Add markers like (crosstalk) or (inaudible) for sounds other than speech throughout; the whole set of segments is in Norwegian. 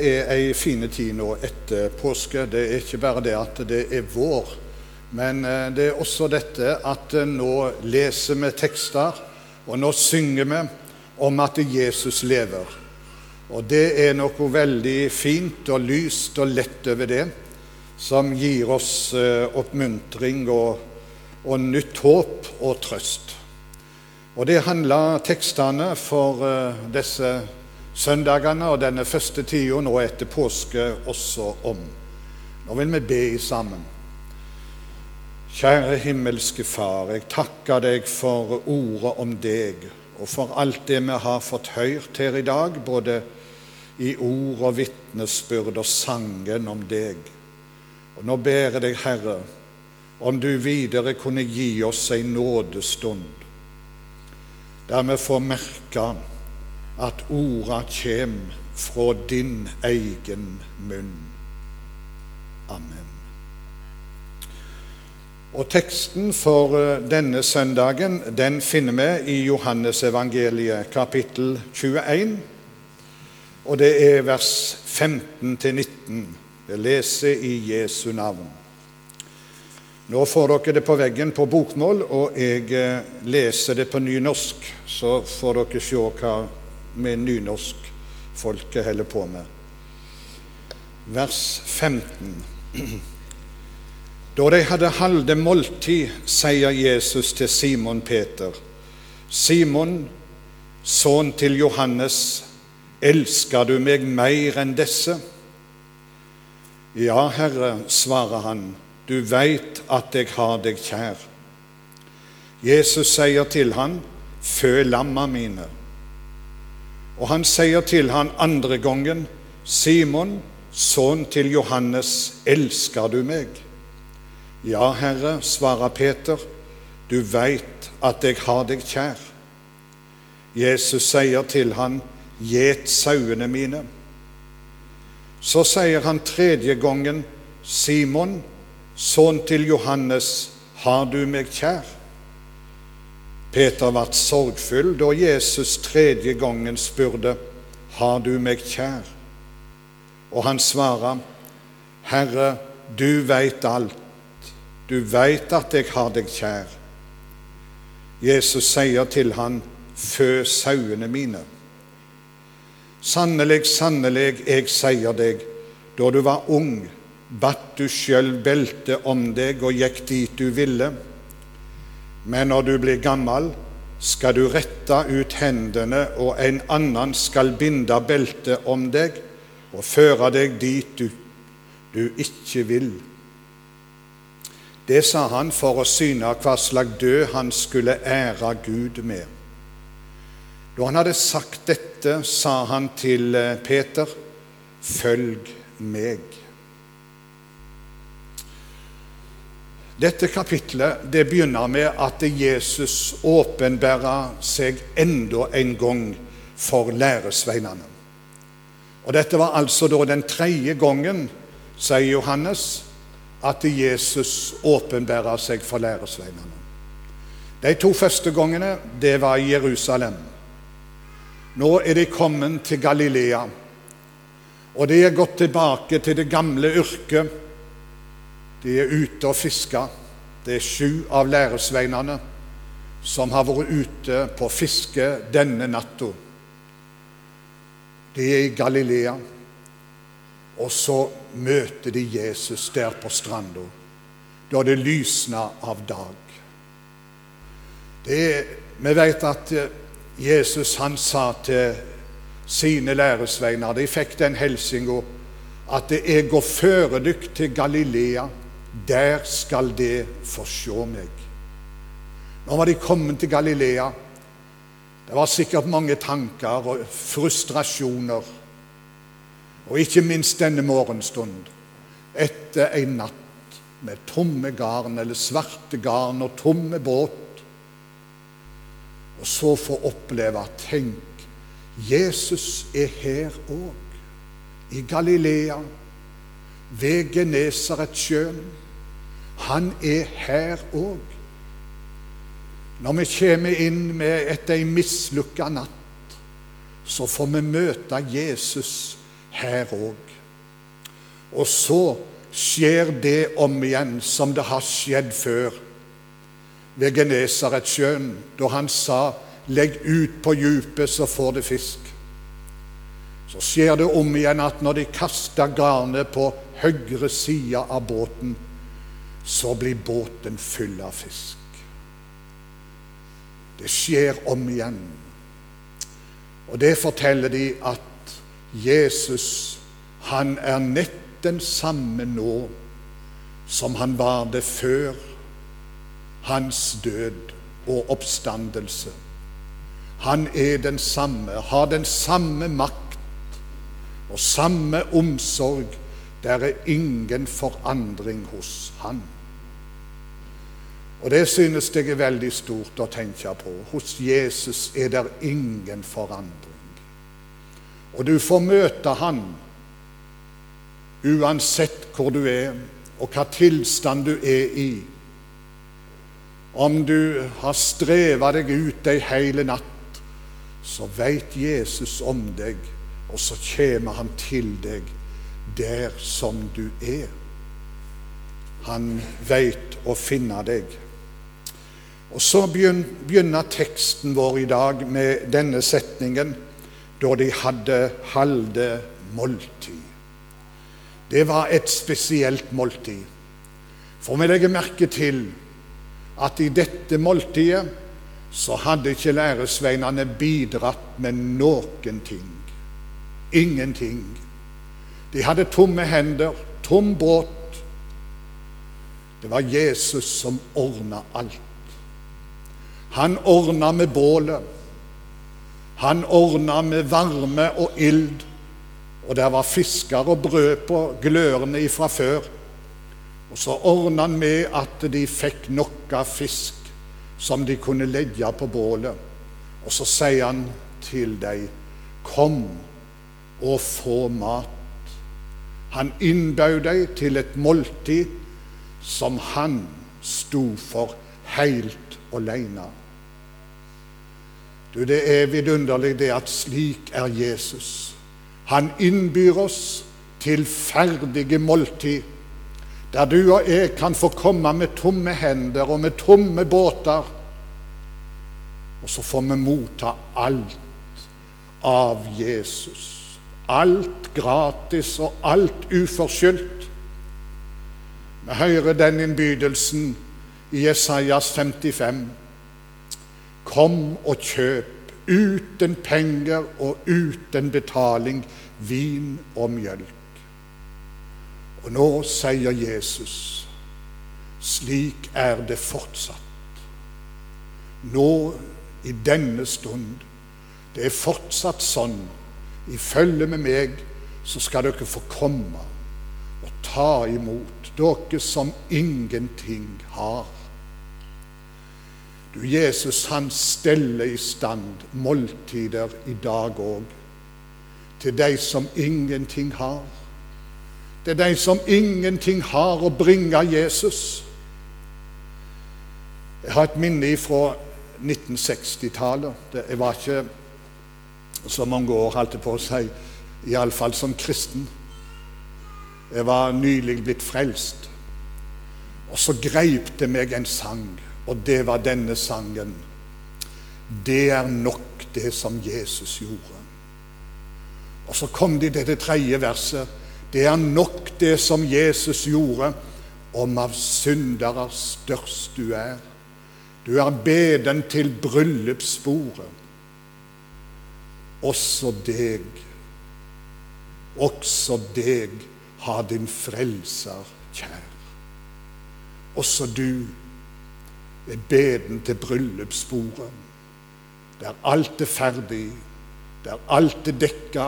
er ei fine tid nå etter påske. Det er ikke bare det at det er vår, men eh, det er også dette at eh, nå leser vi tekster, og nå synger vi om at Jesus lever. Og det er noe veldig fint og lyst og lett over det, som gir oss eh, oppmuntring og, og nytt håp og trøst. Og det handler tekstene for disse søndagene og denne første tida nå etter påske også om. Nå vil vi be sammen. Kjære himmelske Far, jeg takker deg for ordet om deg og for alt det vi har fått hørt her i dag, både i ord og vitnesbyrd og sangen om deg. Og Nå ber jeg deg, Herre, om du videre kunne gi oss en nådestund der vi får merke at orda kjem fra din egen munn. Amen. Og Teksten for eh, denne søndagen den finner vi i Johannesevangeliet kapittel 21. Og det er vers 15-19. Jeg leser i Jesu navn. Nå får dere det på veggen på bokmål, og jeg eh, leser det på nynorsk, så får dere se hva med nynorskfolket holder på med. Vers 15. Da de hadde halde måltid, sier Jesus til Simon Peter, Simon, sønn til Johannes, elsker du meg mer enn disse? Ja, Herre, svarer han, du veit at jeg har deg kjær. Jesus sier til han, fø lamma mine. Og han sier til han andre gangen, Simon, sønn til Johannes, elsker du meg? Ja, Herre, svarer Peter, du veit at jeg har deg kjær. Jesus sier til han, gjet sauene mine. Så sier han tredje gangen, Simon, sønn til Johannes, har du meg kjær? Peter ble sorgfull da Jesus tredje gangen spurte, Har du meg kjær? Og han svarer, Herre, du veit alt. Du veit at jeg har deg kjær. Jesus sier til han, Fø sauene mine. Sannelig, sannelig, jeg sier deg, da du var ung, batt du sjøl belte om deg og gikk dit du ville. Men når du blir gammel, skal du rette ut hendene, og en annen skal binde beltet om deg og føre deg dit du, du ikke vil. Det sa han for å syne hva slags død han skulle ære Gud med. Da han hadde sagt dette, sa han til eh, Peter, følg meg. Dette kapitlet det begynner med at Jesus åpenbærer seg enda en gang for læresveinene. Og Dette var altså da den tredje gangen, sier Johannes, at Jesus åpenbærer seg for læresveinene. De to første gangene det var i Jerusalem. Nå er de kommet til Galilea, og de er gått tilbake til det gamle yrket de er ute og fisker. Det er sju av læresveinene som har vært ute på fiske denne natta. De er i Galilea, og så møter de Jesus der på stranda, da det lysner av dag. Er, vi vet at eh, Jesus han sa til sine læresveiner De fikk den hilsinga at jeg går føre dykk til Galilea der skal de få se meg. Nå var de kommet til Galilea. Det var sikkert mange tanker og frustrasjoner. Og ikke minst denne morgenstund, etter en natt med tomme garn eller svarte garn og tomme båt. Og så få oppleve Tenk, Jesus er her òg, i Galilea, ved Genesaretsjøen. Han er her òg. Når vi kommer inn med etter ei mislukka natt, så får vi møte Jesus her òg. Og så skjer det om igjen som det har skjedd før ved Genesaretsjøen, da han sa 'legg ut på djupet, så får det fisk'. Så skjer det om igjen at når de kaster garnet på høyre side av båten, så blir båten full av fisk. Det skjer om igjen. Og det forteller de at Jesus, han er nett den samme nå som han var det før hans død og oppstandelse. Han er den samme, har den samme makt og samme omsorg. Det er ingen forandring hos han. Og det synes jeg er veldig stort å tenke på. Hos Jesus er det ingen forandring. Og du får møte han uansett hvor du er, og hva tilstand du er i. Om du har streva deg ut ei hele natt, så veit Jesus om deg, og så kommer han til deg der som du er. Han veit å finne deg. Og Så begynner teksten vår i dag med denne setningen da de hadde halde måltid. Det var et spesielt måltid. For vi legger merke til at i dette måltidet så hadde ikke læresveinene bidratt med noen ting. Ingenting. De hadde tomme hender, tom båt. Det var Jesus som ordna alt. Han ordna med bålet. Han ordna med varme og ild. Og der var fisker og brød på glørne ifra før. Og så ordna han med at de fikk noe fisk som de kunne legge på bålet. Og så sier han til dem, kom og få mat. Han innbød dem til et måltid som han sto for helt alene. Du, Det er vidunderlig det at slik er Jesus. Han innbyr oss til ferdige måltid der du og jeg kan få komme med tomme hender og med tomme båter. Og så får vi motta alt av Jesus. Alt gratis og alt uforskyldt. Vi hører den innbydelsen i Jesajas 55. Kom og kjøp uten penger og uten betaling vin og mjølk. Og nå sier Jesus slik er det fortsatt. Nå, i denne stund. Det er fortsatt sånn. I følge med meg så skal dere få komme og ta imot, dere som ingenting har. Du, Jesus han steller i stand måltider i dag òg til de som ingenting har. Til de som ingenting har å bringe Jesus. Jeg har et minne fra 1960-tallet. Jeg var ikke så mange år, holdt jeg på å si, iallfall som kristen. Jeg var nylig blitt frelst. Og så greip det meg en sang, og det var denne sangen. Det er nok det som Jesus gjorde. Og så kom de til det tredje verset. Det er nok det som Jesus gjorde, om av syndere størst du er. Du er beden til bryllupsbordet. Også deg, også deg har din frelser kjær. Også du er beden til bryllupsbordet, der alt er ferdig, der alt er dekka,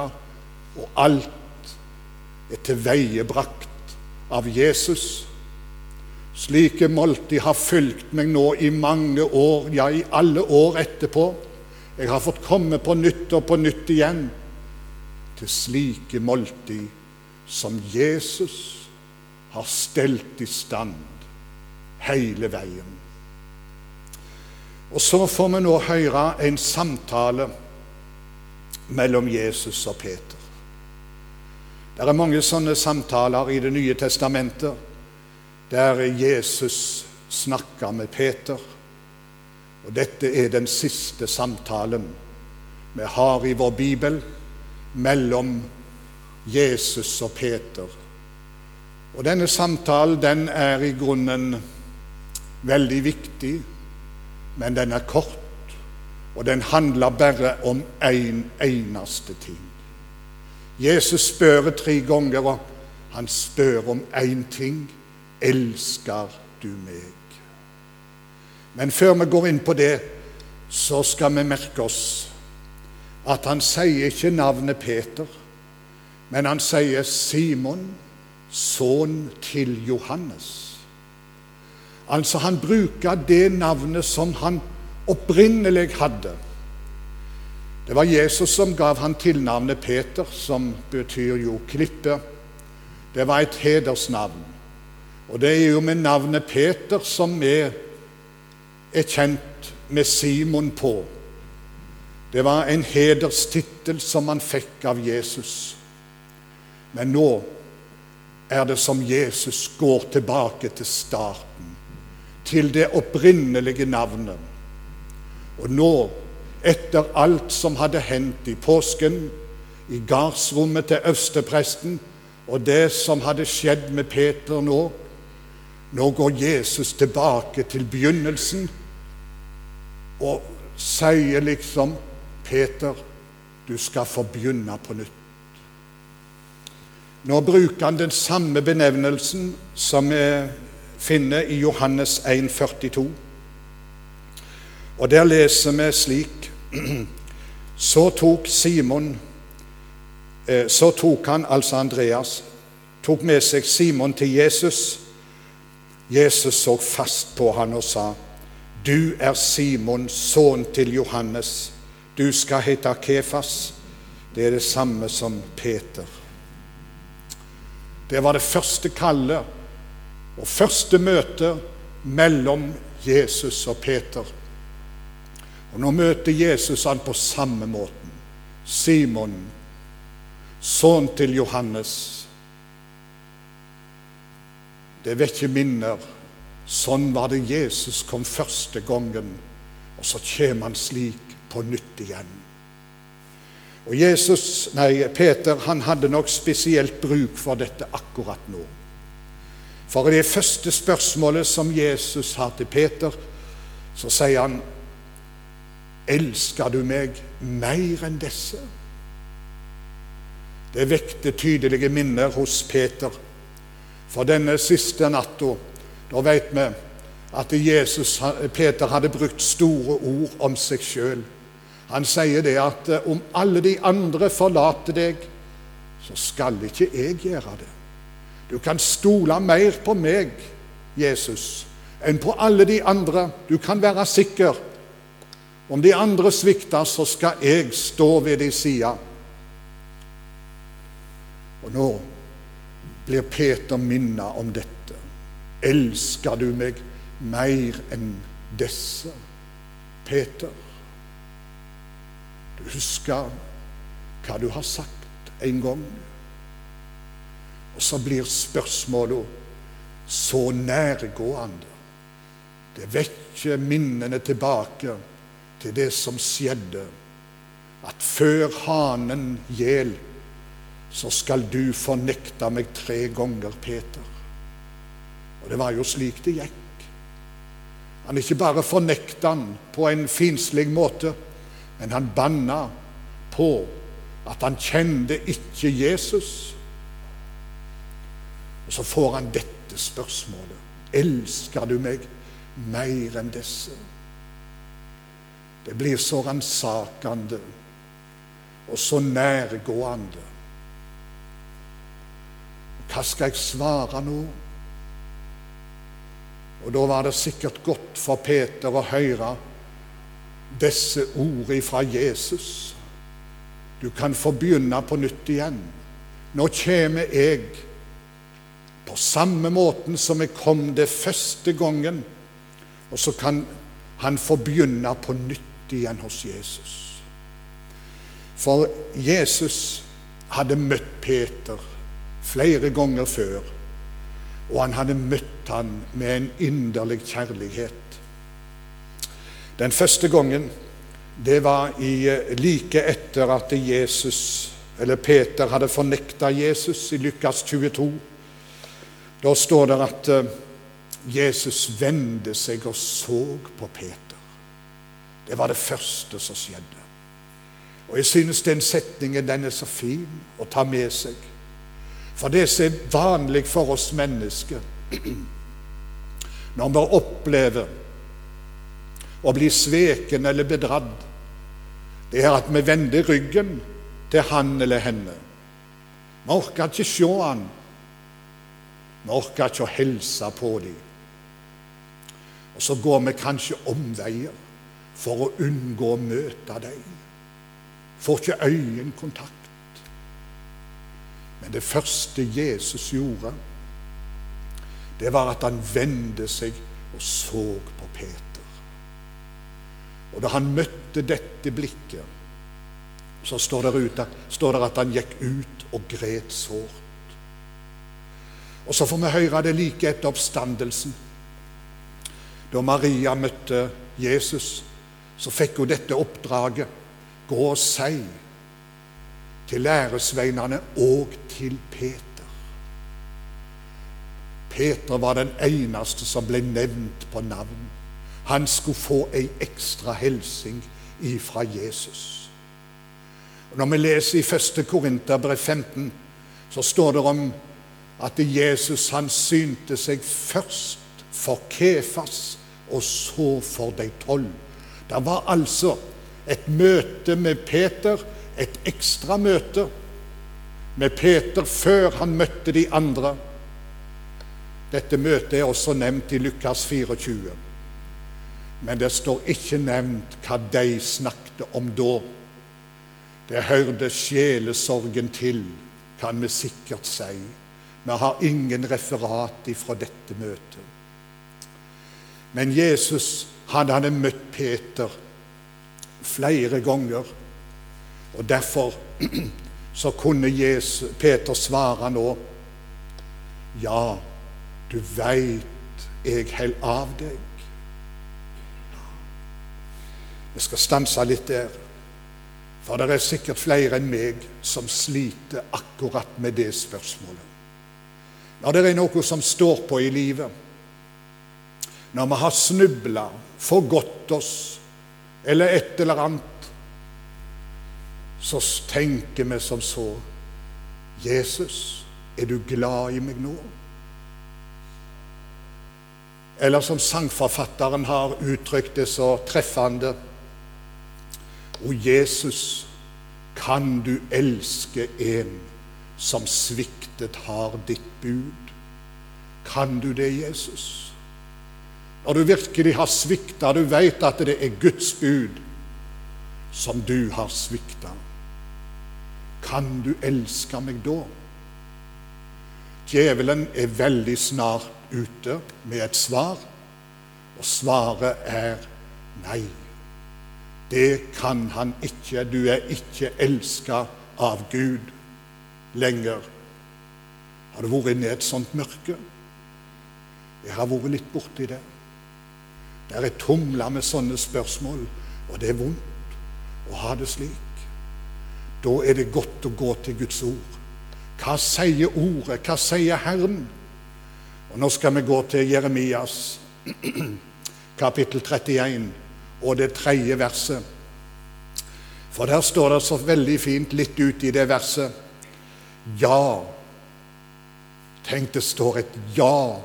og alt er tilveiebrakt av Jesus. Slike måltid har fulgt meg nå i mange år, ja, i alle år etterpå. Jeg har fått komme på nytt og på nytt igjen til slike måltid som Jesus har stelt i stand hele veien. Og så får vi nå høre en samtale mellom Jesus og Peter. Det er mange sånne samtaler i Det nye testamentet der Jesus snakker med Peter. Og dette er den siste samtalen vi har i vår bibel mellom Jesus og Peter. Og denne samtalen den er i grunnen veldig viktig, men den er kort. Og den handler bare om én en eneste ting. Jesus spør tre ganger, og han spør om én ting. Elsker du meg? Men før vi går inn på det, så skal vi merke oss at han sier ikke navnet Peter, men han sier Simon, sønn til Johannes. Altså, han bruker det navnet som han opprinnelig hadde. Det var Jesus som gav han tilnavnet Peter, som betyr jo klippe. Det var et hedersnavn. Og det er jo med navnet Peter som vi er kjent med Simon på. Det var en hederstittel som han fikk av Jesus. Men nå er det som Jesus går tilbake til starten, til det opprinnelige navnet. Og nå, etter alt som hadde hendt i påsken, i gardsrommet til øverstepresten, og det som hadde skjedd med Peter nå, nå går Jesus tilbake til begynnelsen og sier liksom Peter, du skal få begynne på nytt. Nå bruker han den samme benevnelsen som vi finner i Johannes 1, 42. Og der leser vi slik (clears throat) Så tok Simon eh, Så tok han, altså Andreas, tok med seg Simon til Jesus. Jesus så fast på han og sa, 'Du er Simon, sønn til Johannes. Du skal hete Kefas.' Det er det samme som Peter. Det var det første kallet og første møte mellom Jesus og Peter. Og Nå møter Jesus han på samme måten. Simon, sønn til Johannes. Det vekker minner. Sånn var det Jesus kom første gangen, og så kommer han slik på nytt igjen. Og Jesus, nei, Peter han hadde nok spesielt bruk for dette akkurat nå. For i det første spørsmålet som Jesus har til Peter, så sier han Elsker du meg mer enn disse? Det vekte tydelige minner hos Peter. For denne siste natta, da vet vi at Jesus, Peter hadde brukt store ord om seg sjøl. Han sier det at eh, om alle de andre forlater deg, så skal ikke jeg gjøre det. Du kan stole mer på meg, Jesus, enn på alle de andre. Du kan være sikker om de andre svikter, så skal jeg stå ved deres side. Og nå blir Peter minnet om dette. Elsker du meg mer enn disse, Peter? Du husker hva du har sagt en gang. Og så blir spørsmålet så nærgående. Det vekker minnene tilbake til det som skjedde, at før hanen gjel, så skal du fornekte meg tre ganger, Peter. Og det var jo slik det gikk. Han ikke bare fornekta han på en finslig måte, men han banna på at han kjente ikke Jesus. Og så får han dette spørsmålet. Elsker du meg mer enn disse? Det blir så ransakende og så nærgående. Hva skal jeg svare nå? Og Da var det sikkert godt for Peter å høre disse ordene fra Jesus. Du kan få begynne på nytt igjen. Nå kommer jeg på samme måten som jeg kom det første gangen, og så kan han få begynne på nytt igjen hos Jesus. For Jesus hadde møtt Peter flere ganger før, og han hadde møtt han med en inderlig kjærlighet. Den første gangen det var i, eh, like etter at Jesus, eller Peter hadde fornekta Jesus i Lukas 22. Da står det at eh, Jesus vendte seg og så på Peter. Det var det første som skjedde. Og Jeg synes den setningen den er så fin å ta med seg. For det som er vanlig for oss mennesker når vi opplever å bli sveken eller bedratt, det er at vi vender ryggen til han eller henne. Vi orker ikke se han. Vi orker ikke å hilse på dem. Og så går vi kanskje omveier for å unngå å møte dem. Får ikke øyekontakt. Det første Jesus gjorde, det var at han vendte seg og så på Peter. Og da han møtte dette blikket, så står det, ute, står det at han gikk ut og gret sårt. Og så får vi høre det like etter oppstandelsen. Da Maria møtte Jesus, så fikk hun dette oppdraget. Gå og si til læresveinene og til Peter. Peter var den eneste som ble nevnt på navn. Han skulle få ei ekstra hilsing ifra Jesus. Når vi leser i 1. Korinterbrev 15, så står det om at Jesus han synte seg først for Kefas og så for de tolv. Det var altså et møte med Peter, et ekstra møte med Peter før han møtte de andre. Dette møtet er også nevnt i Lukas 24. Men det står ikke nevnt hva de snakket om da. Det hørte sjelesorgen til, kan vi sikkert si. Vi har ingen referat ifra dette møtet. Men Jesus han hadde møtt Peter flere ganger. Og Derfor (clears throat) så kunne Jesus, Peter svare nå Ja, du veit jeg held av deg. Vi skal stanse litt der, for det er sikkert flere enn meg som sliter akkurat med det spørsmålet. Når det er noe som står på i livet, når vi har snubla, forgått oss eller et eller annet, så tenker vi som så Jesus, er du glad i meg nå? Eller som sangforfatteren har uttrykt det så treffende O Jesus, kan du elske en som sviktet har ditt bud? Kan du det, Jesus? Når du virkelig har svikta, du veit at det er Guds bud som du har svikta. Kan du elske meg da? Djevelen er veldig snart ute med et svar, og svaret er nei. Det kan han ikke. Du er ikke elska av Gud lenger. Har du vært inne i et sånt mørke? Jeg har vært litt borti det. Der er tumla med sånne spørsmål, og det er vondt å ha det slik. Da er det godt å gå til Guds ord. Hva sier Ordet? Hva sier Herren? Og Nå skal vi gå til Jeremias (clears throat) kapittel 31 og det tredje verset. For der står det så veldig fint litt ut i det verset Ja. Tenk, det står et ja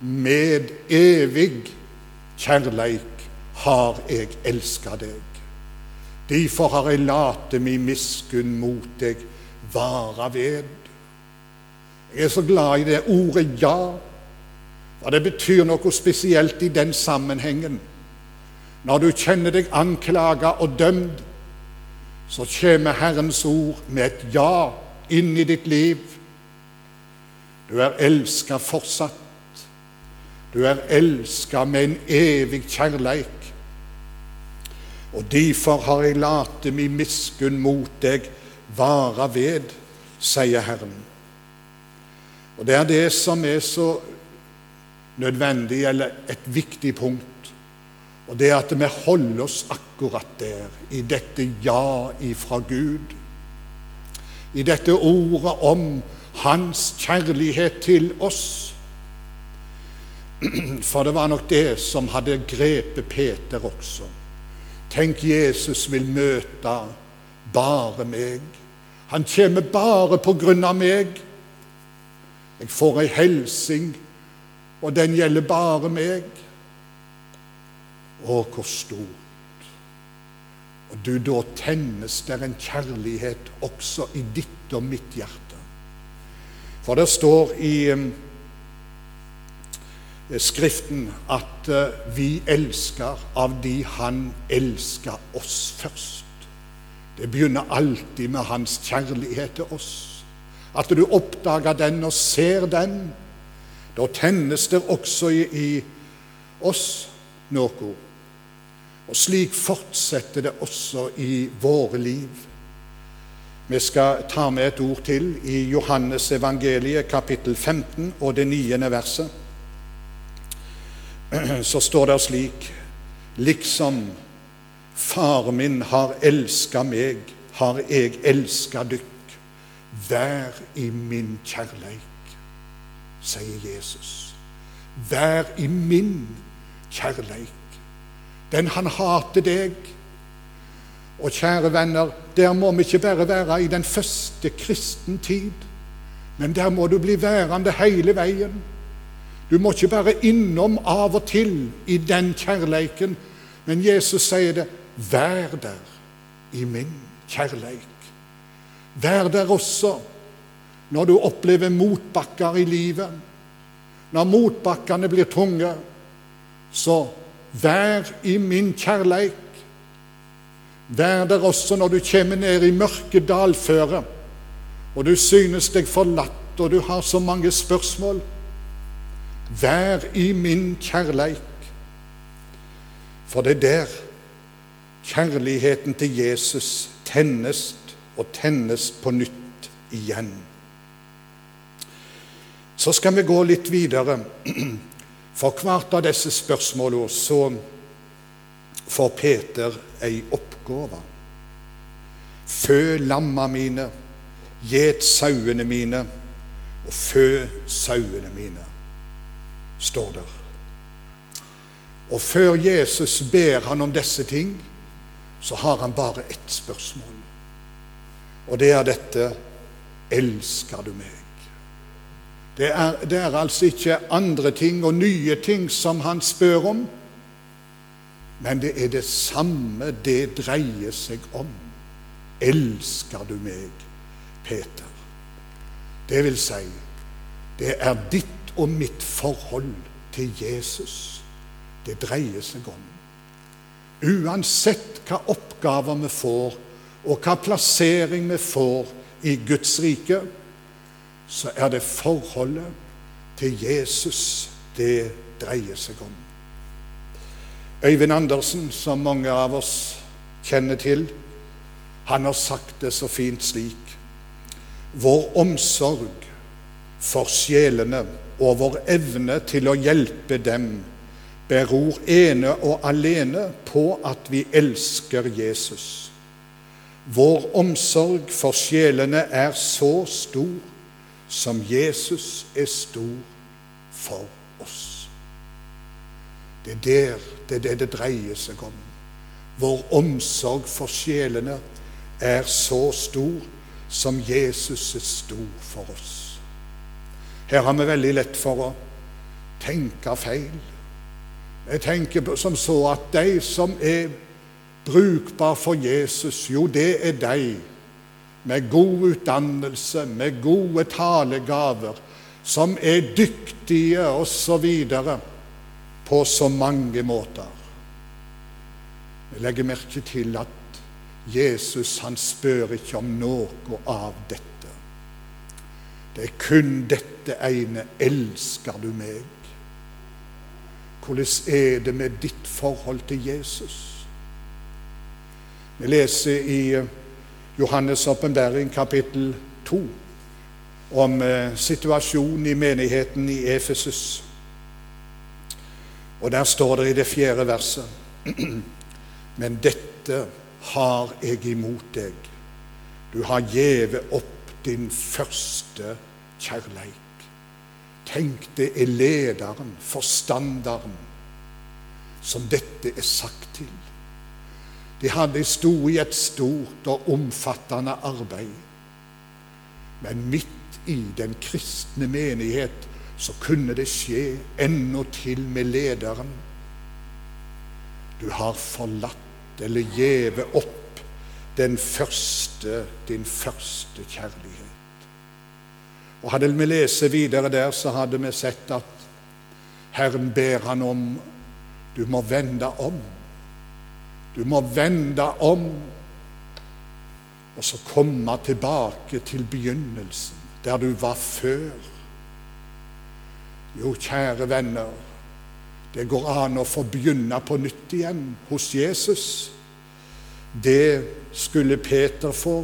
med evig kjærleik har jeg elska deg. Derfor har jeg late mi miskunn mot deg vara ved. Jeg er så glad i det ordet 'ja', for det betyr noe spesielt i den sammenhengen. Når du kjenner deg anklaga og dømt, så kommer Herrens ord med et ja inn i ditt liv. Du er elska fortsatt. Du er elska med en evig kjærleik. Og derfor har jeg late mi miskunn mot deg vara ved, sier Herren. Og Det er det som er så nødvendig, eller et viktig punkt. Og det er at vi holder oss akkurat der, i dette ja ifra Gud. I dette ordet om Hans kjærlighet til oss. (clears throat) For det var nok det som hadde grepet Peter også. Tenk, Jesus vil møte bare meg. Han kommer bare på grunn av meg. Jeg får ei helsing, og den gjelder bare meg. Å, hvor stort. Og du, da tennes der en kjærlighet også i ditt og mitt hjerte. For det står i Skriften at uh, vi elsker av de Han elsker oss først. Det begynner alltid med Hans kjærlighet til oss. At du oppdager den og ser den. Da tennes det også i oss noe. Og slik fortsetter det også i våre liv. Vi skal ta med et ord til i Johannes evangeliet kapittel 15 og det niende verset. (clears throat) Så står det slik Liksom far min har elska meg, har jeg elska dykk. Vær i min kjærleik, sier Jesus. Vær i min kjærleik. Den han hater deg. Og kjære venner, der må vi ikke bare være i den første kristen tid, men der må du bli værende hele veien. Du må ikke bare innom av og til i den kjærleiken, men Jesus sier det vær der i min kjærleik. Vær der også når du opplever motbakker i livet. Når motbakkene blir tunge, så vær i min kjærleik. Vær der også når du kommer ned i mørke dalføre, og du synes deg forlatt, og du har så mange spørsmål. Vær i min kjærleik. For det er der kjærligheten til Jesus tennes og tennes på nytt igjen. Så skal vi gå litt videre. (clears throat) For hvert av disse spørsmålene så får Peter ei oppgave. Fø lamma mine, gjet sauene mine, og fø sauene mine, står der. Og før Jesus ber han om disse ting, så har han bare ett spørsmål. Og det er dette Elsker du meg? Det er, det er altså ikke andre ting og nye ting som han spør om, men det er det samme det dreier seg om. Elsker du meg, Peter? Det vil si, det er ditt og mitt forhold til Jesus det dreier seg om. Uansett hva oppgaver vi får, og hva plassering vi får i Guds rike, så er det forholdet til Jesus det dreier seg om. Øyvind Andersen, som mange av oss kjenner til, han har sagt det så fint slik Vår omsorg for sjelene og vår evne til å hjelpe dem beror ene og alene på at vi elsker Jesus. Vår omsorg for sjelene er så stor som Jesus er stor for oss. Det er der det er det det dreier seg om. Vår omsorg for sjelene er så stor som Jesus er stor for oss. Her har vi veldig lett for å tenke feil. Jeg tenker som så at de som er brukbare for Jesus, jo, det er de med god utdannelse, med gode talegaver, som er dyktige osv. på så mange måter. Jeg legger merke til at Jesus han spør ikke om noe av dette. Det er kun dette ene 'Elsker du meg?' Hvordan er det med ditt forhold til Jesus? Vi leser i Johannes' åpenbaring, kapittel 2. om eh, situasjonen i menigheten i Efesus. Og der står det i det fjerde verset (clears throat) Men dette har jeg imot deg. Du har gjeve opp din første kjærleik. Tenk, det er lederen, forstanderen, som dette er sagt til. De hadde sto i et stort og omfattende arbeid. Men midt i den kristne menighet så kunne det skje ennå til med lederen. Du har forlatt eller gjeve opp den første, din første kjærlighet. Og Hadde vi lest videre der, så hadde vi sett at Herren ber han om du må vende om. Du må vende om og så komme tilbake til begynnelsen, der du var før. Jo, kjære venner, det går an å få begynne på nytt igjen hos Jesus. Det skulle Peter få,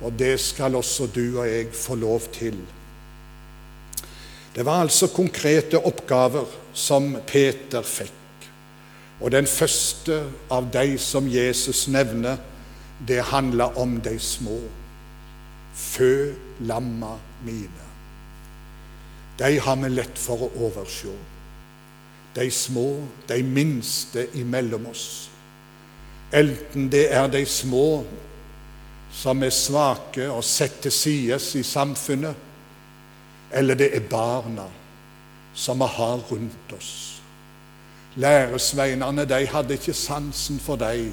og det skal også du og jeg få lov til. Det var altså konkrete oppgaver som Peter fikk. Og den første av de som Jesus nevner, det handla om de små. Fø lamma mine. De har vi lett for å overse. De små, de minste imellom oss. Enten det er de små som er svake og satt til sides i samfunnet, eller det er barna som vi har rundt oss. Læresveinene de hadde ikke sansen for dem,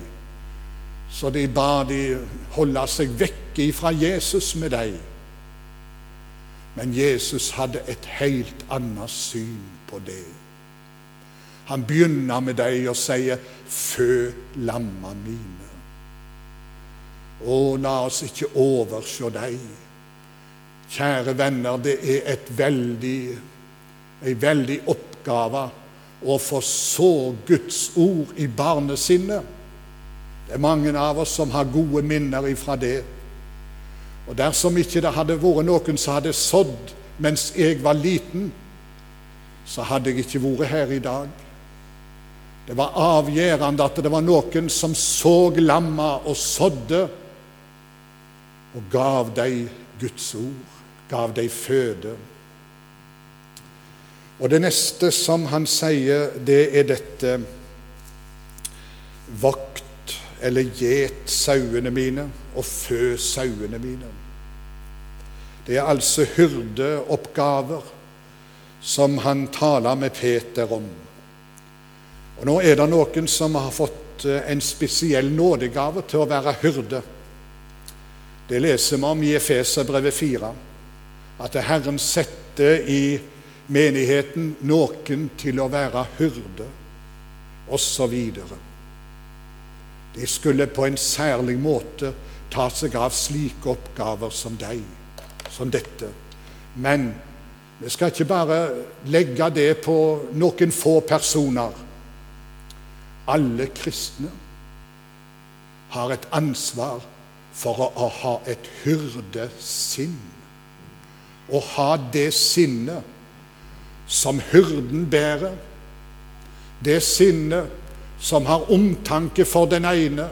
så de ba de holde seg vekk fra Jesus med dem. Men Jesus hadde et helt annet syn på det. Han begynner med dem og sier 'fø lamma mine'. Å, la oss ikke overse dem. Kjære venner, det er et veldig, en veldig oppgave å få så Guds ord i barnesinnet. Det er mange av oss som har gode minner ifra det. Og dersom ikke det hadde vært noen som hadde sådd mens jeg var liten, så hadde jeg ikke vært her i dag. Det var avgjørende at det var noen som så lamma og sådde, og gav dem Guds ord, gav deg føde. Og det neste som han sier, det er dette Vakt eller gjet sauene mine og fø sauene mine. Det er altså hyrdeoppgaver som han taler med Peter om. Og Nå er det noen som har fått eh, en spesiell nådegave til å være hyrde. Det leser vi om i Efeserbrevet 4, at Herren setter i menigheten noen til å være hyrde, osv. De skulle på en særlig måte ta seg av slike oppgaver som deg som dette. Men vi skal ikke bare legge det på noen få personer. Alle kristne har et ansvar for å ha et hyrdesinn. Å ha det sinnet som hyrden bærer. Det sinnet som har omtanke for den ene,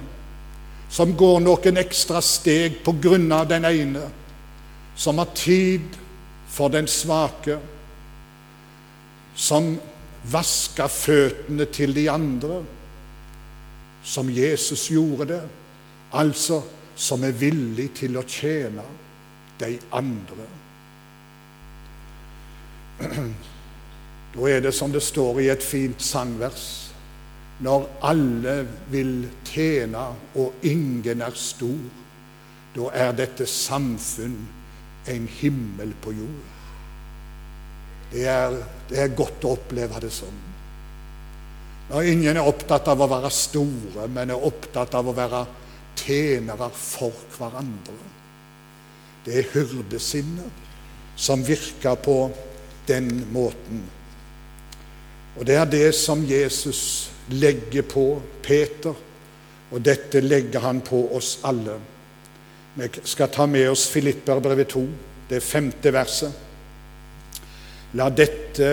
som går noen ekstra steg på grunn av den ene som har tid for den svake, som vasker føttene til de andre, som Jesus gjorde det, altså som er villig til å tjene de andre. (clears throat) Da er det som det står i et fint sangvers når alle vil tjene og ingen er stor, da er dette samfunn en himmel på jord. Det er, det er godt å oppleve det sånn. Når ingen er opptatt av å være store, men er opptatt av å være tjenere for hverandre. Det er hyrdesinnet som virker på den måten. Og det er det som Jesus legger på Peter, og dette legger han på oss alle. Vi skal ta med oss Filipperbrevet 2, det femte verset. La dette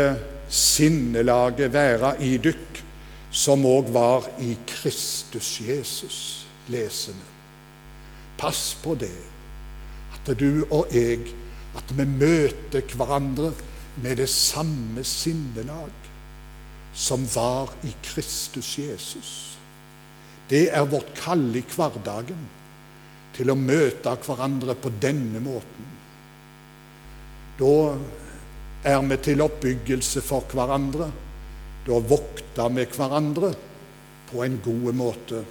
sinnelaget være i dykk, som òg var i Kristus Jesus, lesende. Pass på det, at du og jeg, at vi møter hverandre med det samme sinnelag som var i Kristus Jesus. Det er vårt kall i hverdagen til å møte hverandre på denne måten. Da er vi til oppbyggelse for hverandre. Da vokter vi hverandre på en god måte.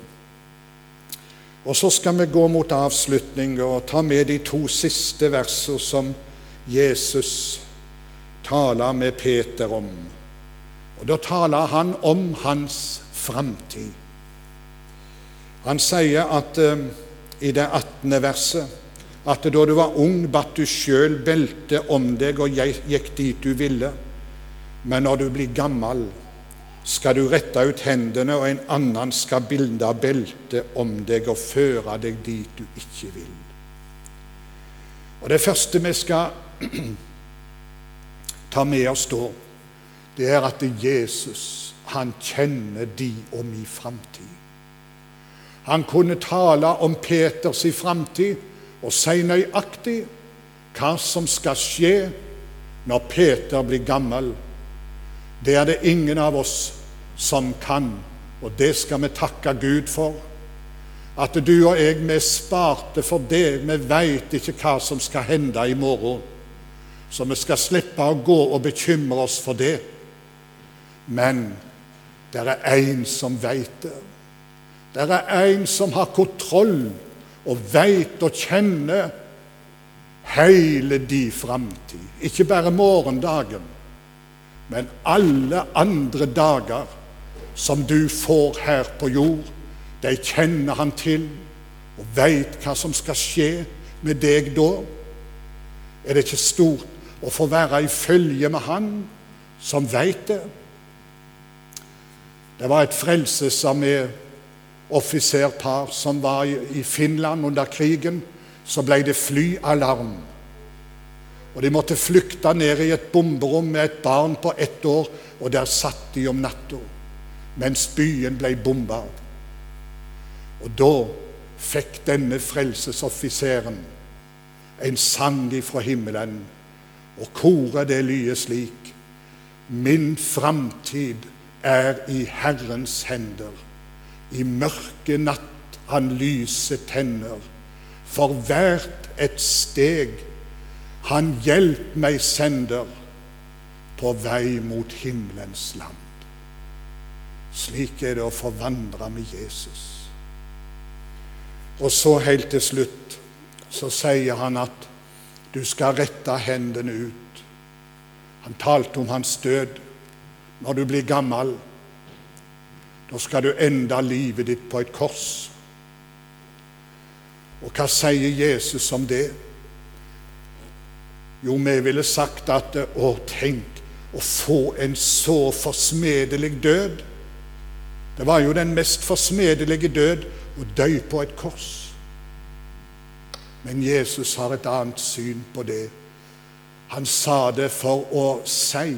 Og Så skal vi gå mot avslutning og ta med de to siste versene som Jesus taler med Peter om. Og Da taler han om hans framtid. Han sier at eh, i det 18. verset at da du var ung, batt du sjøl belte om deg og gikk dit du ville. Men når du blir gammel, skal du rette ut hendene, og en annen skal bilde beltet om deg og føre deg dit du ikke vil. Og Det første vi skal ta med oss da, det er at Jesus han kjenner de og mi framtid. Han kunne tale om Peters framtid og si nøyaktig hva som skal skje når Peter blir gammel. Det er det ingen av oss som kan, og det skal vi takke Gud for. At du og jeg, vi er sparte for det. Vi veit ikke hva som skal hende i morgen. Så vi skal slippe å gå og bekymre oss for det. Men det er én som veit det. Det er en som har kontroll og veit og kjenner hele de framtid. Ikke bare morgendagen, men alle andre dager som du får her på jord. De kjenner han til og veit hva som skal skje med deg da. Er det ikke stort å få være i følge med han som veit det? Det var et frelsesarmé offiserpar som var i Finland under krigen, så ble det flyalarm. Og De måtte flykte ned i et bomberom med et barn på ett år, og der satt de om natta mens byen ble bomba. Og da fikk denne frelsesoffiseren en sang ifra himmelen, og koret det lyder slik Min framtid er i Herrens hender. I mørke natt han lyset tenner. For hvert et steg han hjelp meg sender på vei mot himmelens land. Slik er det å forvandre med Jesus. Og så helt til slutt så sier han at du skal rette hendene ut. Han talte om hans død. Når du blir gammel, da skal du enda livet ditt på et kors. Og hva sier Jesus om det? Jo, vi ville sagt at å, tenk å få en så forsmedelig død. Det var jo den mest forsmedelige død å dø på et kors. Men Jesus har et annet syn på det. Han sa det for å si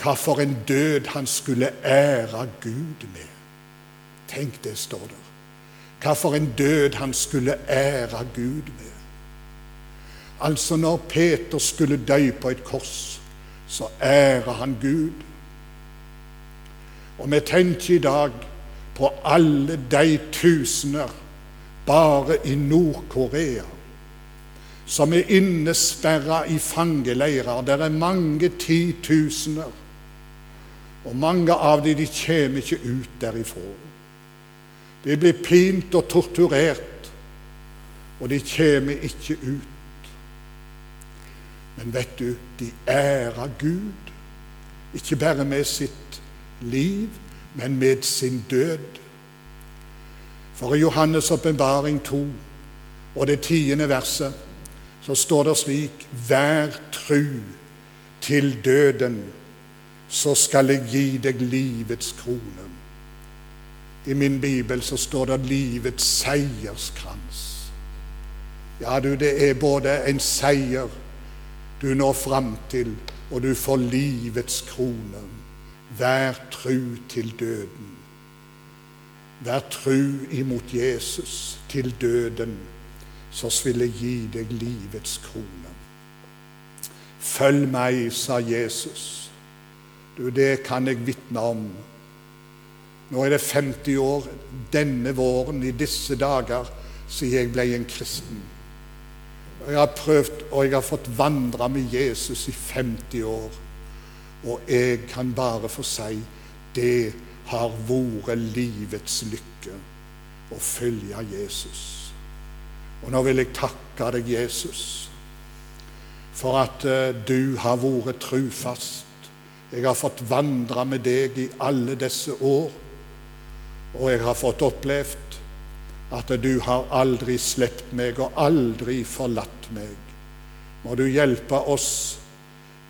hva for en død han skulle ære Gud med. Tenk, det står der. Hva for en død han skulle ære Gud med. Altså, når Peter skulle dø på et kors, så ærer han Gud. Og vi tenker i dag på alle de tusener bare i Nord-Korea som er innesperra i fangeleirer. Det er mange titusener og mange av dem de kommer ikke ut derifra. De blir pint og torturert, og de kommer ikke ut. Men vet du, de ærer Gud, ikke bare med sitt liv, men med sin død. For i Johannes' åpenbaring 2 og det tiende verset så står det slik Vær tru til døden så skal jeg gi deg livets krone. I min bibel så står det livets seierskrans. Ja, du, det er både en seier du når fram til, og du får livets krone. Vær tru til døden. Vær tru imot Jesus til døden, så vil jeg gi deg livets krone. Følg meg, sa Jesus. Du, det kan jeg vitne om. Nå er det 50 år denne våren, i disse dager, siden jeg ble en kristen. Jeg har prøvd, og jeg har fått vandre med Jesus i 50 år. Og jeg kan bare få si det har vært livets lykke å følge Jesus. Og nå vil jeg takke deg, Jesus, for at uh, du har vært trufast. Jeg har fått vandre med deg i alle disse år, og jeg har fått opplevd at du har aldri sluppet meg og aldri forlatt meg. Må du hjelpe oss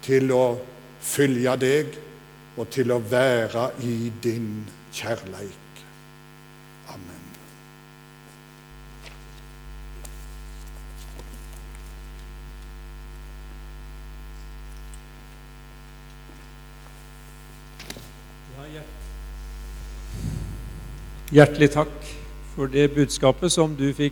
til å følge deg og til å være i din kjærleik. Amen. Hjertelig takk for det budskapet som du fikk